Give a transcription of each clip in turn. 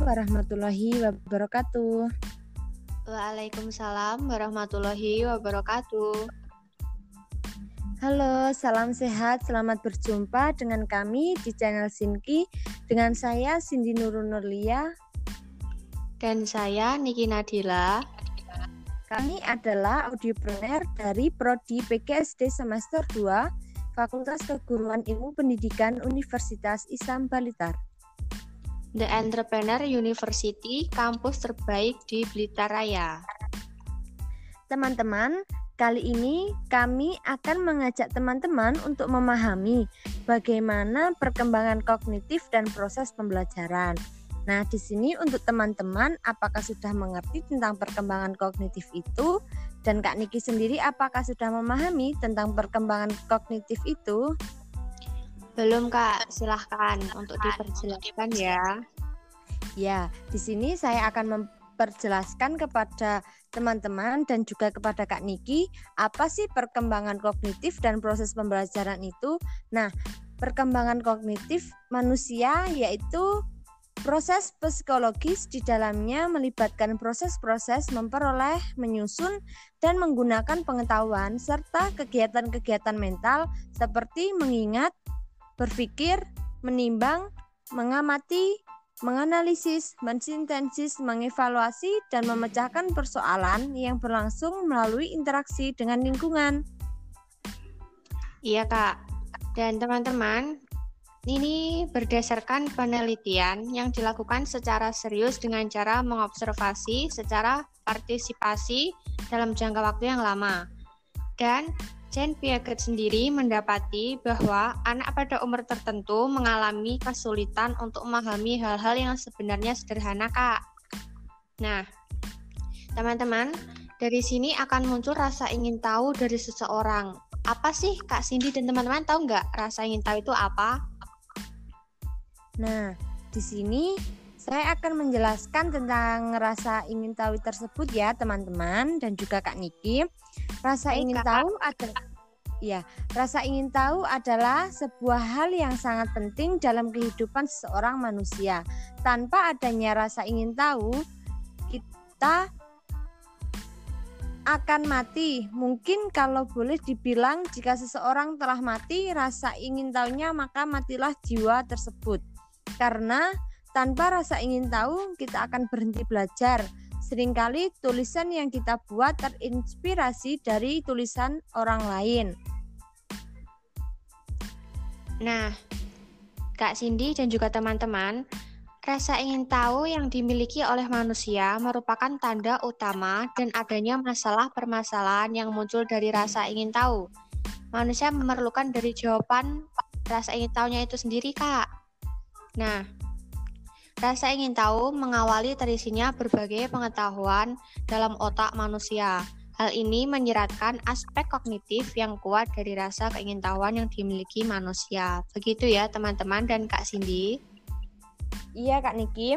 warahmatullahi wabarakatuh. Waalaikumsalam warahmatullahi wabarakatuh. Halo, salam sehat. Selamat berjumpa dengan kami di channel Sinki dengan saya Cindy Nurun Nurlia dan saya Niki Nadila. Kami adalah audiopreneur dari Prodi PGSD semester 2 Fakultas Keguruan Ilmu Pendidikan Universitas Islam Balitar. The Entrepreneur University, kampus terbaik di Blitar Raya. Teman-teman, kali ini kami akan mengajak teman-teman untuk memahami bagaimana perkembangan kognitif dan proses pembelajaran. Nah, di sini untuk teman-teman apakah sudah mengerti tentang perkembangan kognitif itu dan Kak Niki sendiri apakah sudah memahami tentang perkembangan kognitif itu? Belum Kak, silahkan untuk diperjelaskan ya. Ya, di sini saya akan memperjelaskan kepada teman-teman dan juga kepada Kak Niki apa sih perkembangan kognitif dan proses pembelajaran itu. Nah, perkembangan kognitif manusia yaitu Proses psikologis di dalamnya melibatkan proses-proses memperoleh, menyusun, dan menggunakan pengetahuan serta kegiatan-kegiatan mental seperti mengingat, berpikir, menimbang, mengamati, menganalisis, mensintesis, mengevaluasi, dan memecahkan persoalan yang berlangsung melalui interaksi dengan lingkungan. Iya, Kak. Dan teman-teman, ini berdasarkan penelitian yang dilakukan secara serius dengan cara mengobservasi secara partisipasi dalam jangka waktu yang lama. Dan Jane Piaget sendiri mendapati bahwa anak pada umur tertentu mengalami kesulitan untuk memahami hal-hal yang sebenarnya sederhana, Kak. Nah, teman-teman, dari sini akan muncul rasa ingin tahu dari seseorang. Apa sih Kak Cindy dan teman-teman tahu nggak rasa ingin tahu itu apa? Nah, di sini saya akan menjelaskan tentang rasa ingin tahu tersebut ya teman-teman dan juga Kak Niki. Rasa ingin tahu adalah ya, rasa ingin tahu adalah sebuah hal yang sangat penting dalam kehidupan seseorang manusia. Tanpa adanya rasa ingin tahu, kita akan mati. Mungkin kalau boleh dibilang jika seseorang telah mati, rasa ingin tahunya maka matilah jiwa tersebut. Karena tanpa rasa ingin tahu, kita akan berhenti belajar Seringkali tulisan yang kita buat terinspirasi dari tulisan orang lain. Nah, Kak Cindy dan juga teman-teman, rasa ingin tahu yang dimiliki oleh manusia merupakan tanda utama dan adanya masalah permasalahan yang muncul dari rasa ingin tahu. Manusia memerlukan dari jawaban rasa ingin tahunya itu sendiri, Kak. Nah, Rasa ingin tahu mengawali terisinya berbagai pengetahuan dalam otak manusia. Hal ini menyeratkan aspek kognitif yang kuat dari rasa keingintahuan yang dimiliki manusia. Begitu ya teman-teman dan Kak Cindy. Iya Kak Niki.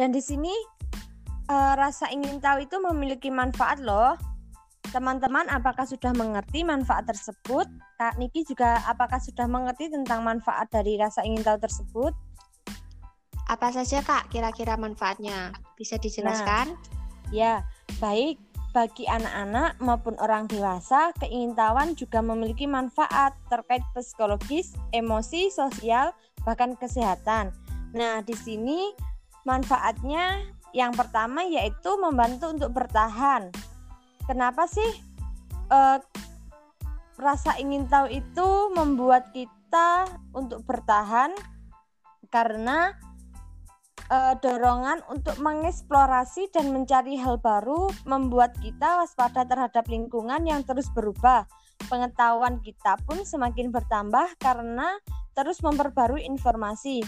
Dan di sini uh, rasa ingin tahu itu memiliki manfaat loh. Teman-teman apakah sudah mengerti manfaat tersebut? Kak Niki juga apakah sudah mengerti tentang manfaat dari rasa ingin tahu tersebut? Apa saja Kak kira-kira manfaatnya? Bisa dijelaskan? Nah, ya, baik bagi anak-anak maupun orang dewasa, keingintahuan juga memiliki manfaat terkait psikologis, emosi, sosial, bahkan kesehatan. Nah, di sini manfaatnya yang pertama yaitu membantu untuk bertahan. Kenapa sih e, rasa ingin tahu itu membuat kita untuk bertahan? Karena uh, dorongan untuk mengeksplorasi dan mencari hal baru membuat kita waspada terhadap lingkungan yang terus berubah. Pengetahuan kita pun semakin bertambah karena terus memperbarui informasi.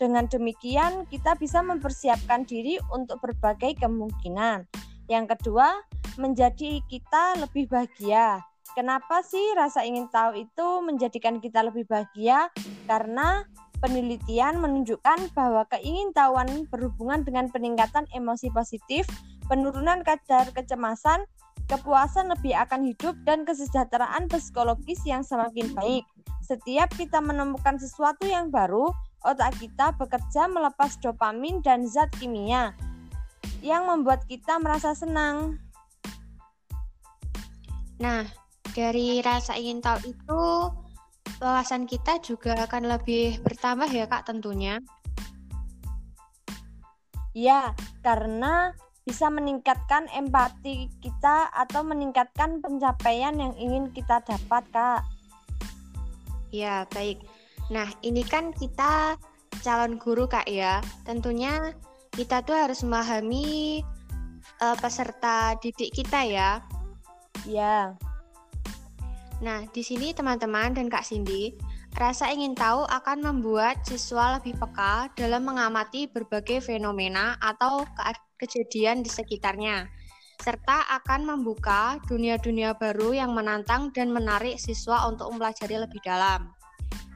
Dengan demikian, kita bisa mempersiapkan diri untuk berbagai kemungkinan. Yang kedua, menjadi kita lebih bahagia. Kenapa sih rasa ingin tahu itu menjadikan kita lebih bahagia? Karena Penelitian menunjukkan bahwa keingintahuan berhubungan dengan peningkatan emosi positif, penurunan kadar kecemasan, kepuasan lebih akan hidup, dan kesejahteraan psikologis yang semakin baik. Setiap kita menemukan sesuatu yang baru, otak kita bekerja melepas dopamin dan zat kimia yang membuat kita merasa senang. Nah, dari rasa ingin tahu itu wawasan kita juga akan lebih bertambah ya Kak tentunya. Ya, karena bisa meningkatkan empati kita atau meningkatkan pencapaian yang ingin kita dapat, Kak. Ya, baik. Nah, ini kan kita calon guru Kak ya. Tentunya kita tuh harus memahami uh, peserta didik kita ya. Ya. Nah, di sini teman-teman dan Kak Cindy, rasa ingin tahu akan membuat siswa lebih peka dalam mengamati berbagai fenomena atau ke kejadian di sekitarnya, serta akan membuka dunia-dunia baru yang menantang dan menarik siswa untuk mempelajari lebih dalam.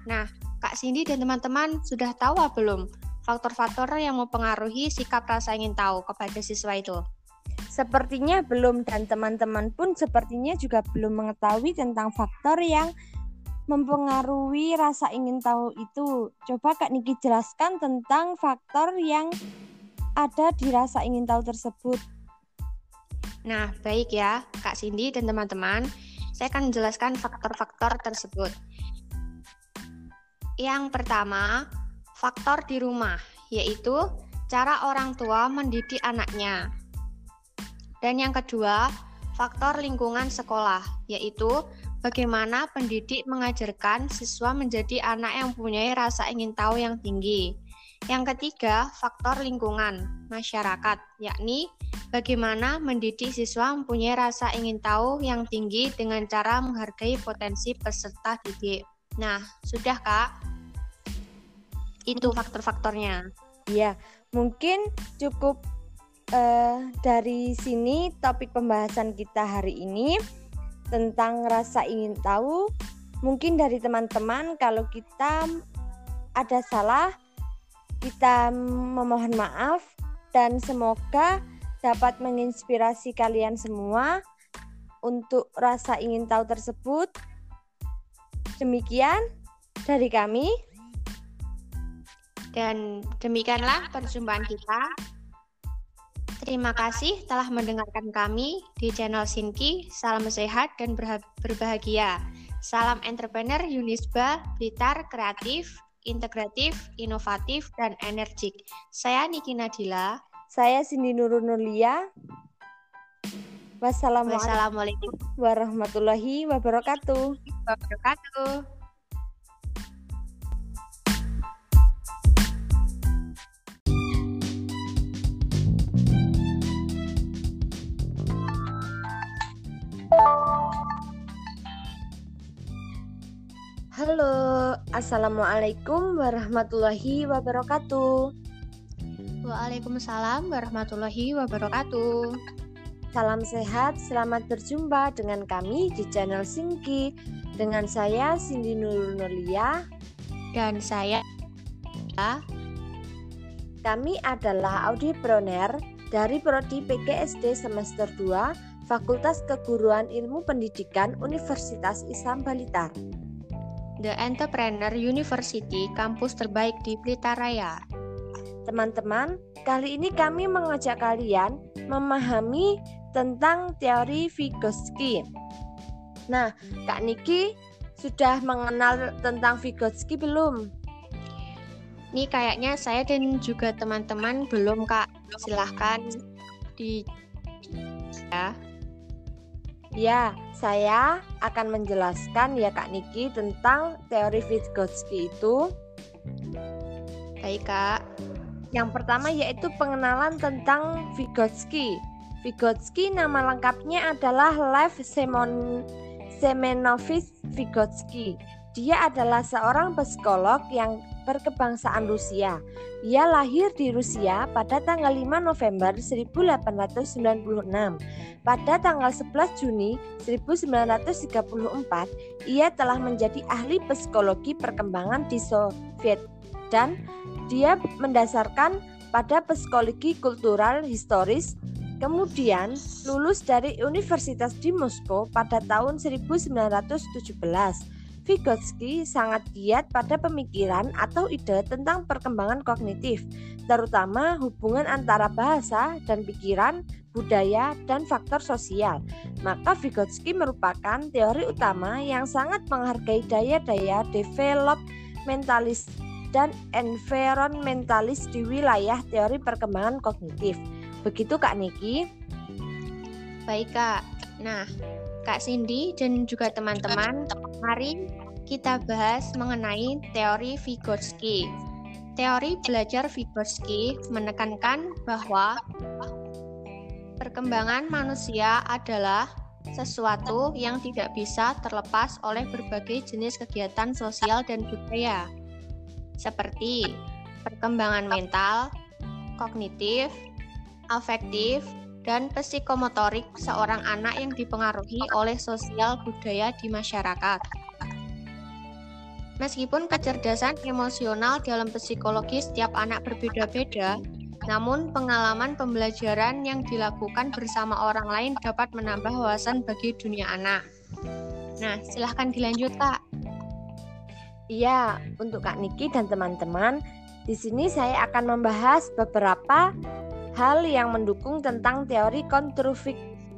Nah, Kak Cindy dan teman-teman sudah tahu belum faktor-faktor yang mempengaruhi sikap rasa ingin tahu kepada siswa itu? Sepertinya belum dan teman-teman pun sepertinya juga belum mengetahui tentang faktor yang mempengaruhi rasa ingin tahu itu. Coba Kak Niki jelaskan tentang faktor yang ada di rasa ingin tahu tersebut. Nah, baik ya, Kak Cindy dan teman-teman. Saya akan menjelaskan faktor-faktor tersebut. Yang pertama, faktor di rumah, yaitu cara orang tua mendidik anaknya. Dan yang kedua, faktor lingkungan sekolah, yaitu bagaimana pendidik mengajarkan siswa menjadi anak yang punya rasa ingin tahu yang tinggi. Yang ketiga, faktor lingkungan masyarakat, yakni bagaimana mendidik siswa mempunyai rasa ingin tahu yang tinggi dengan cara menghargai potensi peserta didik. Nah, sudah Kak? Itu faktor-faktornya. Iya, mungkin cukup uh, dari sini topik pembahasan kita hari ini tentang rasa ingin tahu. Mungkin dari teman-teman kalau kita ada salah, kita memohon maaf dan semoga dapat menginspirasi kalian semua untuk rasa ingin tahu tersebut. Demikian dari kami. Dan demikianlah perjumpaan kita. Terima kasih telah mendengarkan kami di channel Sinki. Salam sehat dan berbahagia. Salam entrepreneur Yunisba, Blitar, kreatif, integratif, inovatif, dan energik. Saya Niki Nadila. Saya Cindy Nurunulia. Wassalamualaikum warahmatullahi wabarakatuh. Wabarakatuh. Halo, Assalamualaikum warahmatullahi wabarakatuh. Waalaikumsalam warahmatullahi wabarakatuh. Salam sehat, selamat berjumpa dengan kami di channel Singki dengan saya Cindy Nurnulia dan saya kami adalah audioprener dari Prodi PGSD semester 2 Fakultas Keguruan Ilmu Pendidikan Universitas Islam Balitar. The Entrepreneur University, kampus terbaik di Blitar Raya. Teman-teman, kali ini kami mengajak kalian memahami tentang teori Vygotsky. Nah, Kak Niki sudah mengenal tentang Vygotsky belum? Ini kayaknya saya dan juga teman-teman belum, Kak. Silahkan di ya. Ya, saya akan menjelaskan ya Kak Niki tentang teori Vygotsky itu. Baik, Kak. Yang pertama yaitu pengenalan tentang Vygotsky. Vygotsky nama lengkapnya adalah Lev Semon Semenovich Vygotsky. Dia adalah seorang psikolog yang berkebangsaan Rusia. Ia lahir di Rusia pada tanggal 5 November 1896. Pada tanggal 11 Juni 1934, ia telah menjadi ahli psikologi perkembangan di Soviet dan dia mendasarkan pada psikologi kultural historis, kemudian lulus dari Universitas di Moskow pada tahun 1917. Vygotsky sangat giat pada pemikiran atau ide tentang perkembangan kognitif, terutama hubungan antara bahasa dan pikiran, budaya, dan faktor sosial. Maka Vygotsky merupakan teori utama yang sangat menghargai daya-daya developmentalis dan environmentalis di wilayah teori perkembangan kognitif. Begitu Kak Niki? Baik Kak. Nah, Kak Cindy dan juga teman-teman, mari kita bahas mengenai teori Vygotsky. Teori belajar Vygotsky menekankan bahwa perkembangan manusia adalah sesuatu yang tidak bisa terlepas oleh berbagai jenis kegiatan sosial dan budaya, seperti perkembangan mental, kognitif, afektif, dan psikomotorik seorang anak yang dipengaruhi oleh sosial budaya di masyarakat. Meskipun kecerdasan emosional dalam psikologi setiap anak berbeda-beda, namun pengalaman pembelajaran yang dilakukan bersama orang lain dapat menambah wawasan bagi dunia anak. Nah, silahkan dilanjut, Kak. Iya, untuk Kak Niki dan teman-teman, di sini saya akan membahas beberapa hal yang mendukung tentang teori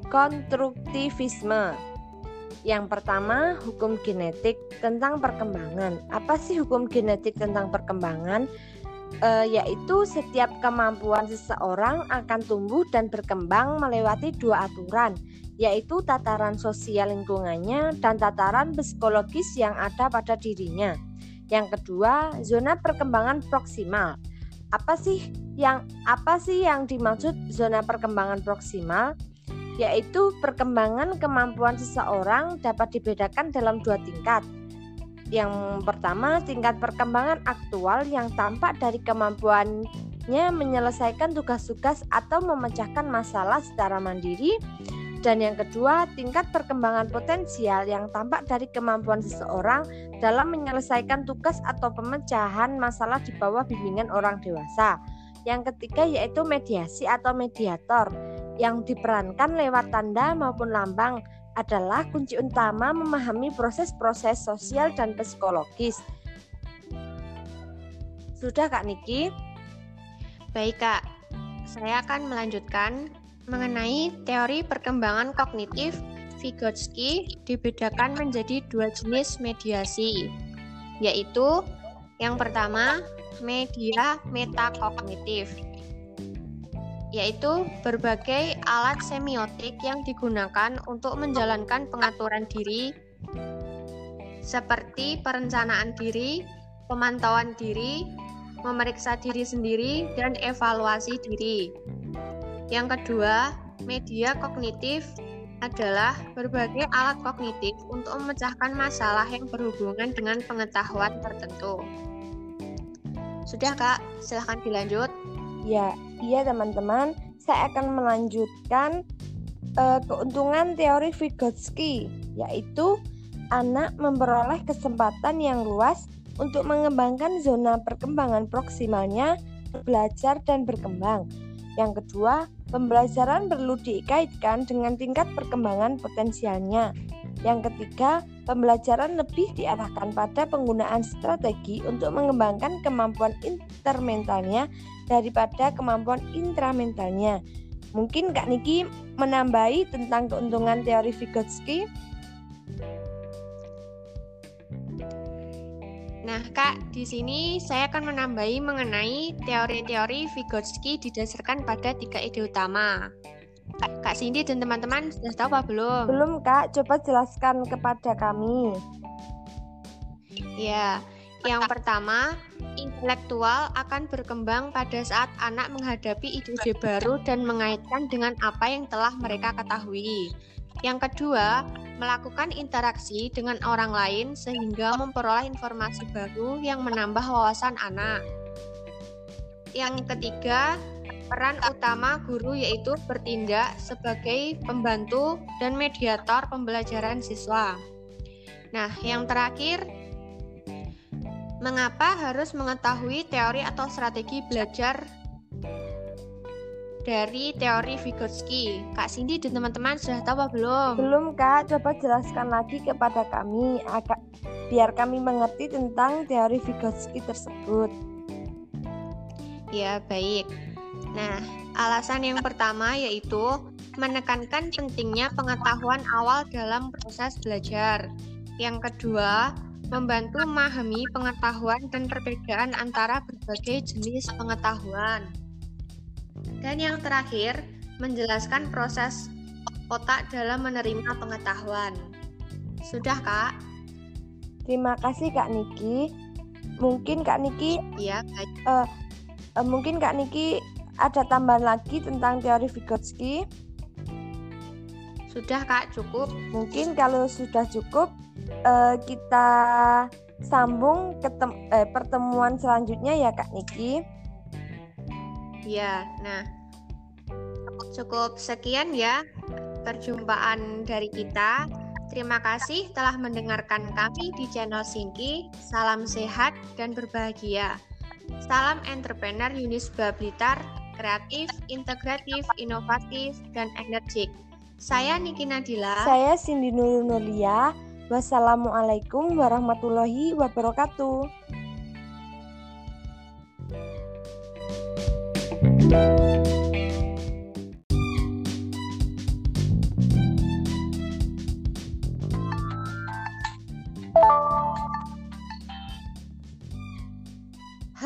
konstruktivisme. Yang pertama, hukum genetik tentang perkembangan. Apa sih hukum genetik tentang perkembangan? E, yaitu setiap kemampuan seseorang akan tumbuh dan berkembang melewati dua aturan, yaitu tataran sosial lingkungannya dan tataran psikologis yang ada pada dirinya. Yang kedua, zona perkembangan proksimal. Apa sih yang apa sih yang dimaksud zona perkembangan proksimal? Yaitu perkembangan kemampuan seseorang dapat dibedakan dalam dua tingkat. Yang pertama, tingkat perkembangan aktual yang tampak dari kemampuannya menyelesaikan tugas-tugas atau memecahkan masalah secara mandiri dan yang kedua, tingkat perkembangan potensial yang tampak dari kemampuan seseorang dalam menyelesaikan tugas atau pemecahan masalah di bawah bimbingan orang dewasa. Yang ketiga yaitu mediasi atau mediator yang diperankan lewat tanda maupun lambang adalah kunci utama memahami proses-proses sosial dan psikologis. Sudah Kak Niki? Baik Kak, saya akan melanjutkan mengenai teori perkembangan kognitif Vygotsky dibedakan menjadi dua jenis mediasi, yaitu yang pertama media metakognitif yaitu berbagai alat semiotik yang digunakan untuk menjalankan pengaturan diri seperti perencanaan diri, pemantauan diri, memeriksa diri sendiri, dan evaluasi diri. Yang kedua, media kognitif adalah berbagai alat kognitif untuk memecahkan masalah yang berhubungan dengan pengetahuan tertentu. Sudah Kak, silahkan dilanjut. Ya, iya teman-teman, saya akan melanjutkan uh, keuntungan teori Vygotsky, yaitu anak memperoleh kesempatan yang luas untuk mengembangkan zona perkembangan proksimalnya, belajar dan berkembang. Yang kedua, pembelajaran perlu dikaitkan dengan tingkat perkembangan potensialnya. Yang ketiga, pembelajaran lebih diarahkan pada penggunaan strategi untuk mengembangkan kemampuan intermentalnya daripada kemampuan intramentalnya. Mungkin Kak Niki menambahi tentang keuntungan teori Vygotsky? Nah, Kak, di sini saya akan menambahi mengenai teori-teori Vygotsky didasarkan pada tiga ide utama. Kak, Cindy dan teman-teman sudah tahu apa belum? Belum Kak, coba jelaskan kepada kami. Ya, yang pertama, intelektual akan berkembang pada saat anak menghadapi ide-ide baru dan mengaitkan dengan apa yang telah mereka ketahui. Yang kedua, melakukan interaksi dengan orang lain sehingga memperoleh informasi baru yang menambah wawasan anak. Yang ketiga, Peran utama guru yaitu bertindak sebagai pembantu dan mediator pembelajaran siswa. Nah, yang terakhir, mengapa harus mengetahui teori atau strategi belajar dari teori Vygotsky? Kak Cindy dan teman-teman sudah tahu apa belum? Belum, Kak. Coba jelaskan lagi kepada kami biar kami mengerti tentang teori Vygotsky tersebut. Ya, baik. Nah, alasan yang pertama yaitu menekankan pentingnya pengetahuan awal dalam proses belajar. Yang kedua, membantu memahami pengetahuan dan perbedaan antara berbagai jenis pengetahuan. Dan yang terakhir, menjelaskan proses otak dalam menerima pengetahuan. Sudah, Kak? Terima kasih, Kak Niki. Mungkin Kak Niki, ya, baik. Uh, uh, mungkin Kak Niki ada tambahan lagi tentang teori Vygotsky? Sudah, Kak, cukup. Mungkin kalau sudah cukup, uh, kita sambung ke eh, pertemuan selanjutnya ya, Kak Niki. Ya, nah cukup sekian ya perjumpaan dari kita. Terima kasih telah mendengarkan kami di channel Singki. Salam sehat dan berbahagia. Salam entrepreneur Unisba Blitar, kreatif, integratif, inovatif, dan energik. Saya Niki Nadila. Saya Cindy Nurunulia. Wassalamualaikum warahmatullahi wabarakatuh.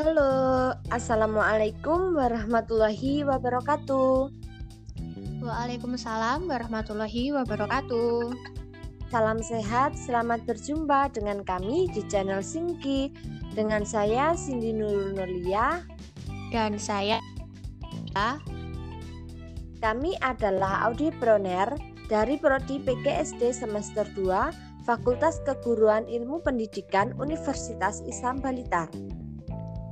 Halo, Assalamualaikum warahmatullahi wabarakatuh. Waalaikumsalam warahmatullahi wabarakatuh. Salam sehat, selamat berjumpa dengan kami di channel Singki dengan saya Cindy Nur Nurlia dan saya kami adalah audioprener dari Prodi PGSD semester 2 Fakultas Keguruan Ilmu Pendidikan Universitas Islam Balitar.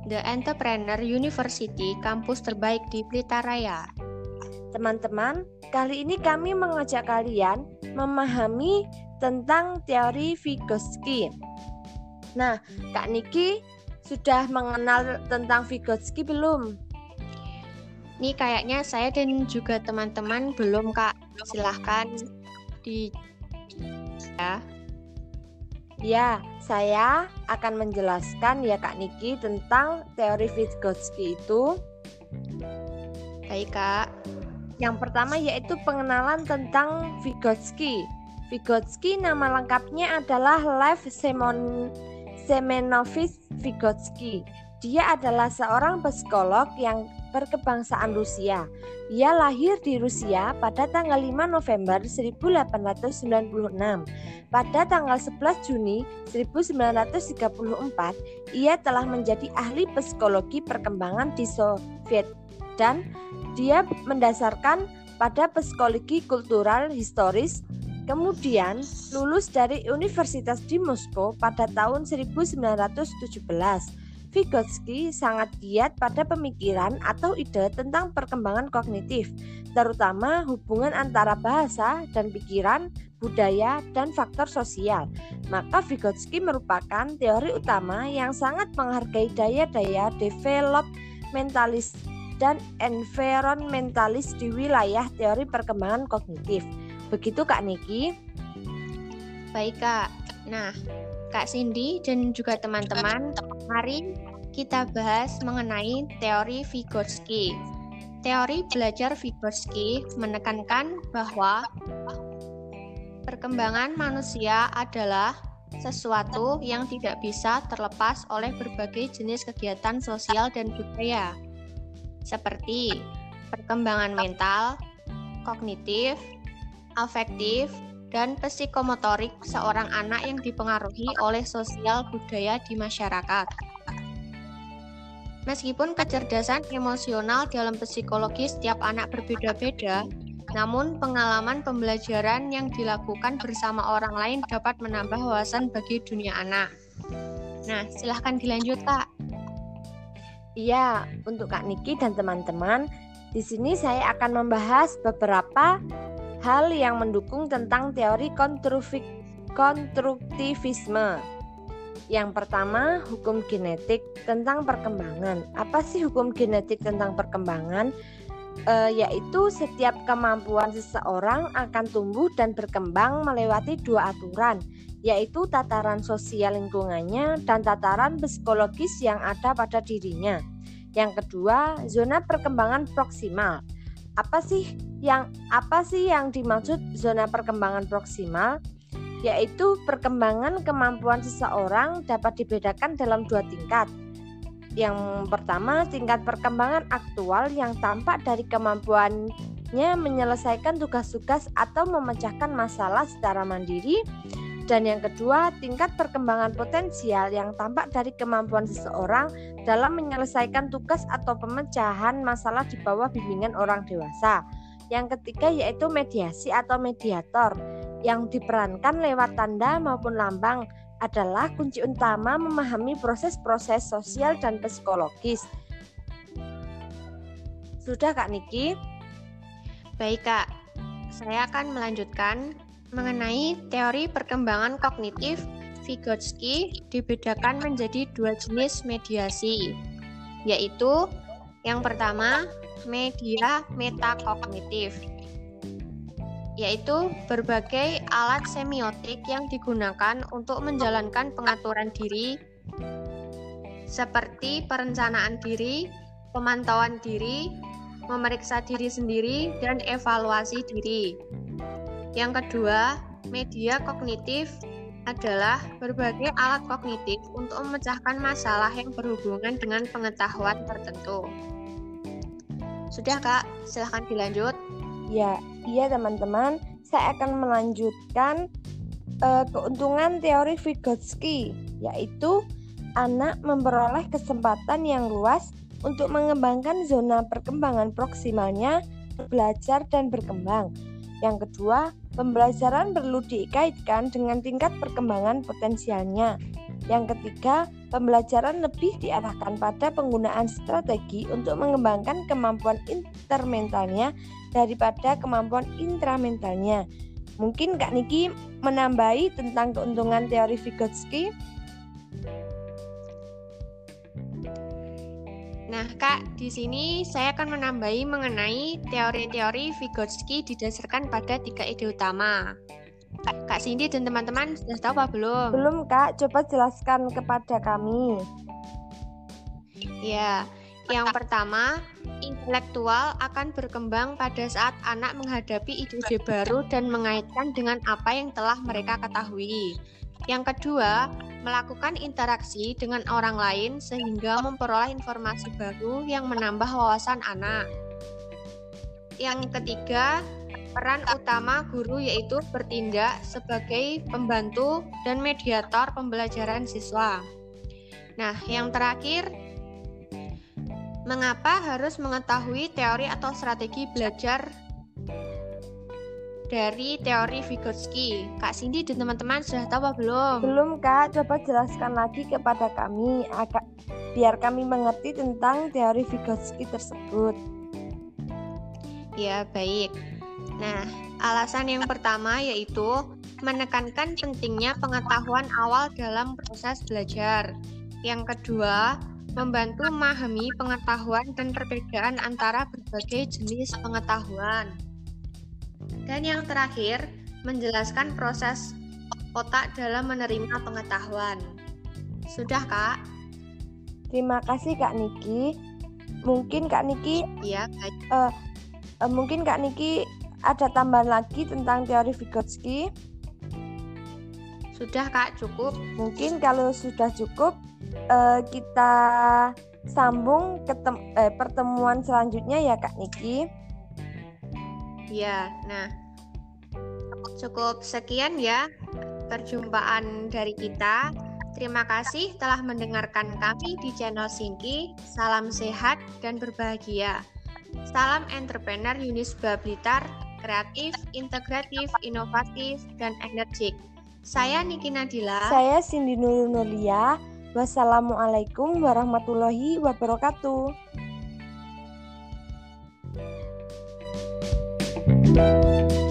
The Entrepreneur University, kampus terbaik di Blitar Raya. Teman-teman, kali ini kami mengajak kalian memahami tentang teori Vygotsky. Nah, Kak Niki sudah mengenal tentang Vygotsky belum? Ini kayaknya saya dan juga teman-teman belum, Kak. Silahkan di ya. Ya, saya akan menjelaskan ya Kak Niki tentang teori Vygotsky itu. Baik Kak. Yang pertama yaitu pengenalan tentang Vygotsky. Vygotsky nama lengkapnya adalah Lev Semon Semenovich Vygotsky. Dia adalah seorang psikolog yang berkebangsaan Rusia. Ia lahir di Rusia pada tanggal 5 November 1896. Pada tanggal 11 Juni 1934, ia telah menjadi ahli psikologi perkembangan di Soviet dan dia mendasarkan pada psikologi kultural historis Kemudian lulus dari Universitas di Moskow pada tahun 1917. Vygotsky sangat giat pada pemikiran atau ide tentang perkembangan kognitif, terutama hubungan antara bahasa dan pikiran, budaya, dan faktor sosial. Maka Vygotsky merupakan teori utama yang sangat menghargai daya-daya developmentalis dan environmentalis di wilayah teori perkembangan kognitif. Begitu Kak Niki? Baik Kak. Nah, Kak Cindy dan juga teman-teman, mari kita bahas mengenai teori Vygotsky. Teori belajar Vygotsky menekankan bahwa perkembangan manusia adalah sesuatu yang tidak bisa terlepas oleh berbagai jenis kegiatan sosial dan budaya, seperti perkembangan mental, kognitif, afektif, dan psikomotorik seorang anak yang dipengaruhi oleh sosial budaya di masyarakat. Meskipun kecerdasan emosional dalam psikologi setiap anak berbeda-beda, namun pengalaman pembelajaran yang dilakukan bersama orang lain dapat menambah wawasan bagi dunia anak. Nah, silahkan dilanjut, Kak. Iya, untuk Kak Niki dan teman-teman, di sini saya akan membahas beberapa hal yang mendukung tentang teori konstruktivisme. Yang pertama, hukum genetik tentang perkembangan. Apa sih hukum genetik tentang perkembangan? uh, yaitu setiap kemampuan seseorang akan tumbuh dan berkembang melewati dua aturan, yaitu tataran sosial lingkungannya dan tataran psikologis yang ada pada dirinya. Yang kedua, zona perkembangan proksimal. Apa sih yang apa sih yang dimaksud zona perkembangan proksimal? Yaitu perkembangan kemampuan seseorang dapat dibedakan dalam dua tingkat. Yang pertama, tingkat perkembangan aktual yang tampak dari kemampuannya menyelesaikan tugas-tugas atau memecahkan masalah secara mandiri dan yang kedua, tingkat perkembangan potensial yang tampak dari kemampuan seseorang dalam menyelesaikan tugas atau pemecahan masalah di bawah bimbingan orang dewasa. Yang ketiga yaitu mediasi atau mediator yang diperankan lewat tanda maupun lambang adalah kunci utama memahami proses-proses sosial dan psikologis. Sudah Kak Niki? Baik Kak, saya akan melanjutkan mengenai teori perkembangan kognitif Vygotsky dibedakan menjadi dua jenis mediasi, yaitu yang pertama media metakognitif, yaitu berbagai alat semiotik yang digunakan untuk menjalankan pengaturan diri seperti perencanaan diri, pemantauan diri, memeriksa diri sendiri, dan evaluasi diri. Yang kedua, media kognitif adalah berbagai alat kognitif untuk memecahkan masalah yang berhubungan dengan pengetahuan tertentu. Sudah Kak, silahkan dilanjut. Ya, iya teman-teman, saya akan melanjutkan uh, keuntungan teori Vygotsky, yaitu anak memperoleh kesempatan yang luas untuk mengembangkan zona perkembangan proksimalnya, belajar dan berkembang. Yang kedua, pembelajaran perlu dikaitkan dengan tingkat perkembangan potensialnya. Yang ketiga, pembelajaran lebih diarahkan pada penggunaan strategi untuk mengembangkan kemampuan intermentalnya daripada kemampuan intramentalnya. Mungkin Kak Niki menambahi tentang keuntungan teori Vygotsky? Nah, Kak, di sini saya akan menambahi mengenai teori-teori Vygotsky didasarkan pada tiga ide utama. Kak, Cindy dan teman-teman sudah tahu apa belum? Belum, Kak. Coba jelaskan kepada kami. Ya, yang pertama, intelektual akan berkembang pada saat anak menghadapi ide-ide baru dan mengaitkan dengan apa yang telah mereka ketahui. Yang kedua, melakukan interaksi dengan orang lain sehingga memperoleh informasi baru yang menambah wawasan anak. Yang ketiga, peran utama guru yaitu bertindak sebagai pembantu dan mediator pembelajaran siswa. Nah, yang terakhir, mengapa harus mengetahui teori atau strategi belajar dari teori Vygotsky. Kak Cindy dan teman-teman sudah tahu apa belum? Belum Kak, coba jelaskan lagi kepada kami agak biar kami mengerti tentang teori Vygotsky tersebut. Ya, baik. Nah, alasan yang pertama yaitu menekankan pentingnya pengetahuan awal dalam proses belajar. Yang kedua, membantu memahami pengetahuan dan perbedaan antara berbagai jenis pengetahuan. Dan yang terakhir, menjelaskan proses otak dalam menerima pengetahuan. Sudah, Kak? Terima kasih, Kak Niki. Mungkin Kak Niki, iya, baik. Uh, uh, mungkin Kak Niki ada tambahan lagi tentang teori Vygotsky? Sudah, Kak, cukup. Mungkin kalau sudah cukup, uh, kita sambung ke eh, pertemuan selanjutnya ya, Kak Niki. Ya, nah cukup sekian ya perjumpaan dari kita. Terima kasih telah mendengarkan kami di channel Singki. Salam sehat dan berbahagia. Salam entrepreneur Unisba Blitar, kreatif, integratif, inovatif, dan energik. Saya Niki Nadila. Saya Cindy Nurunulia. Wassalamualaikum warahmatullahi wabarakatuh. Música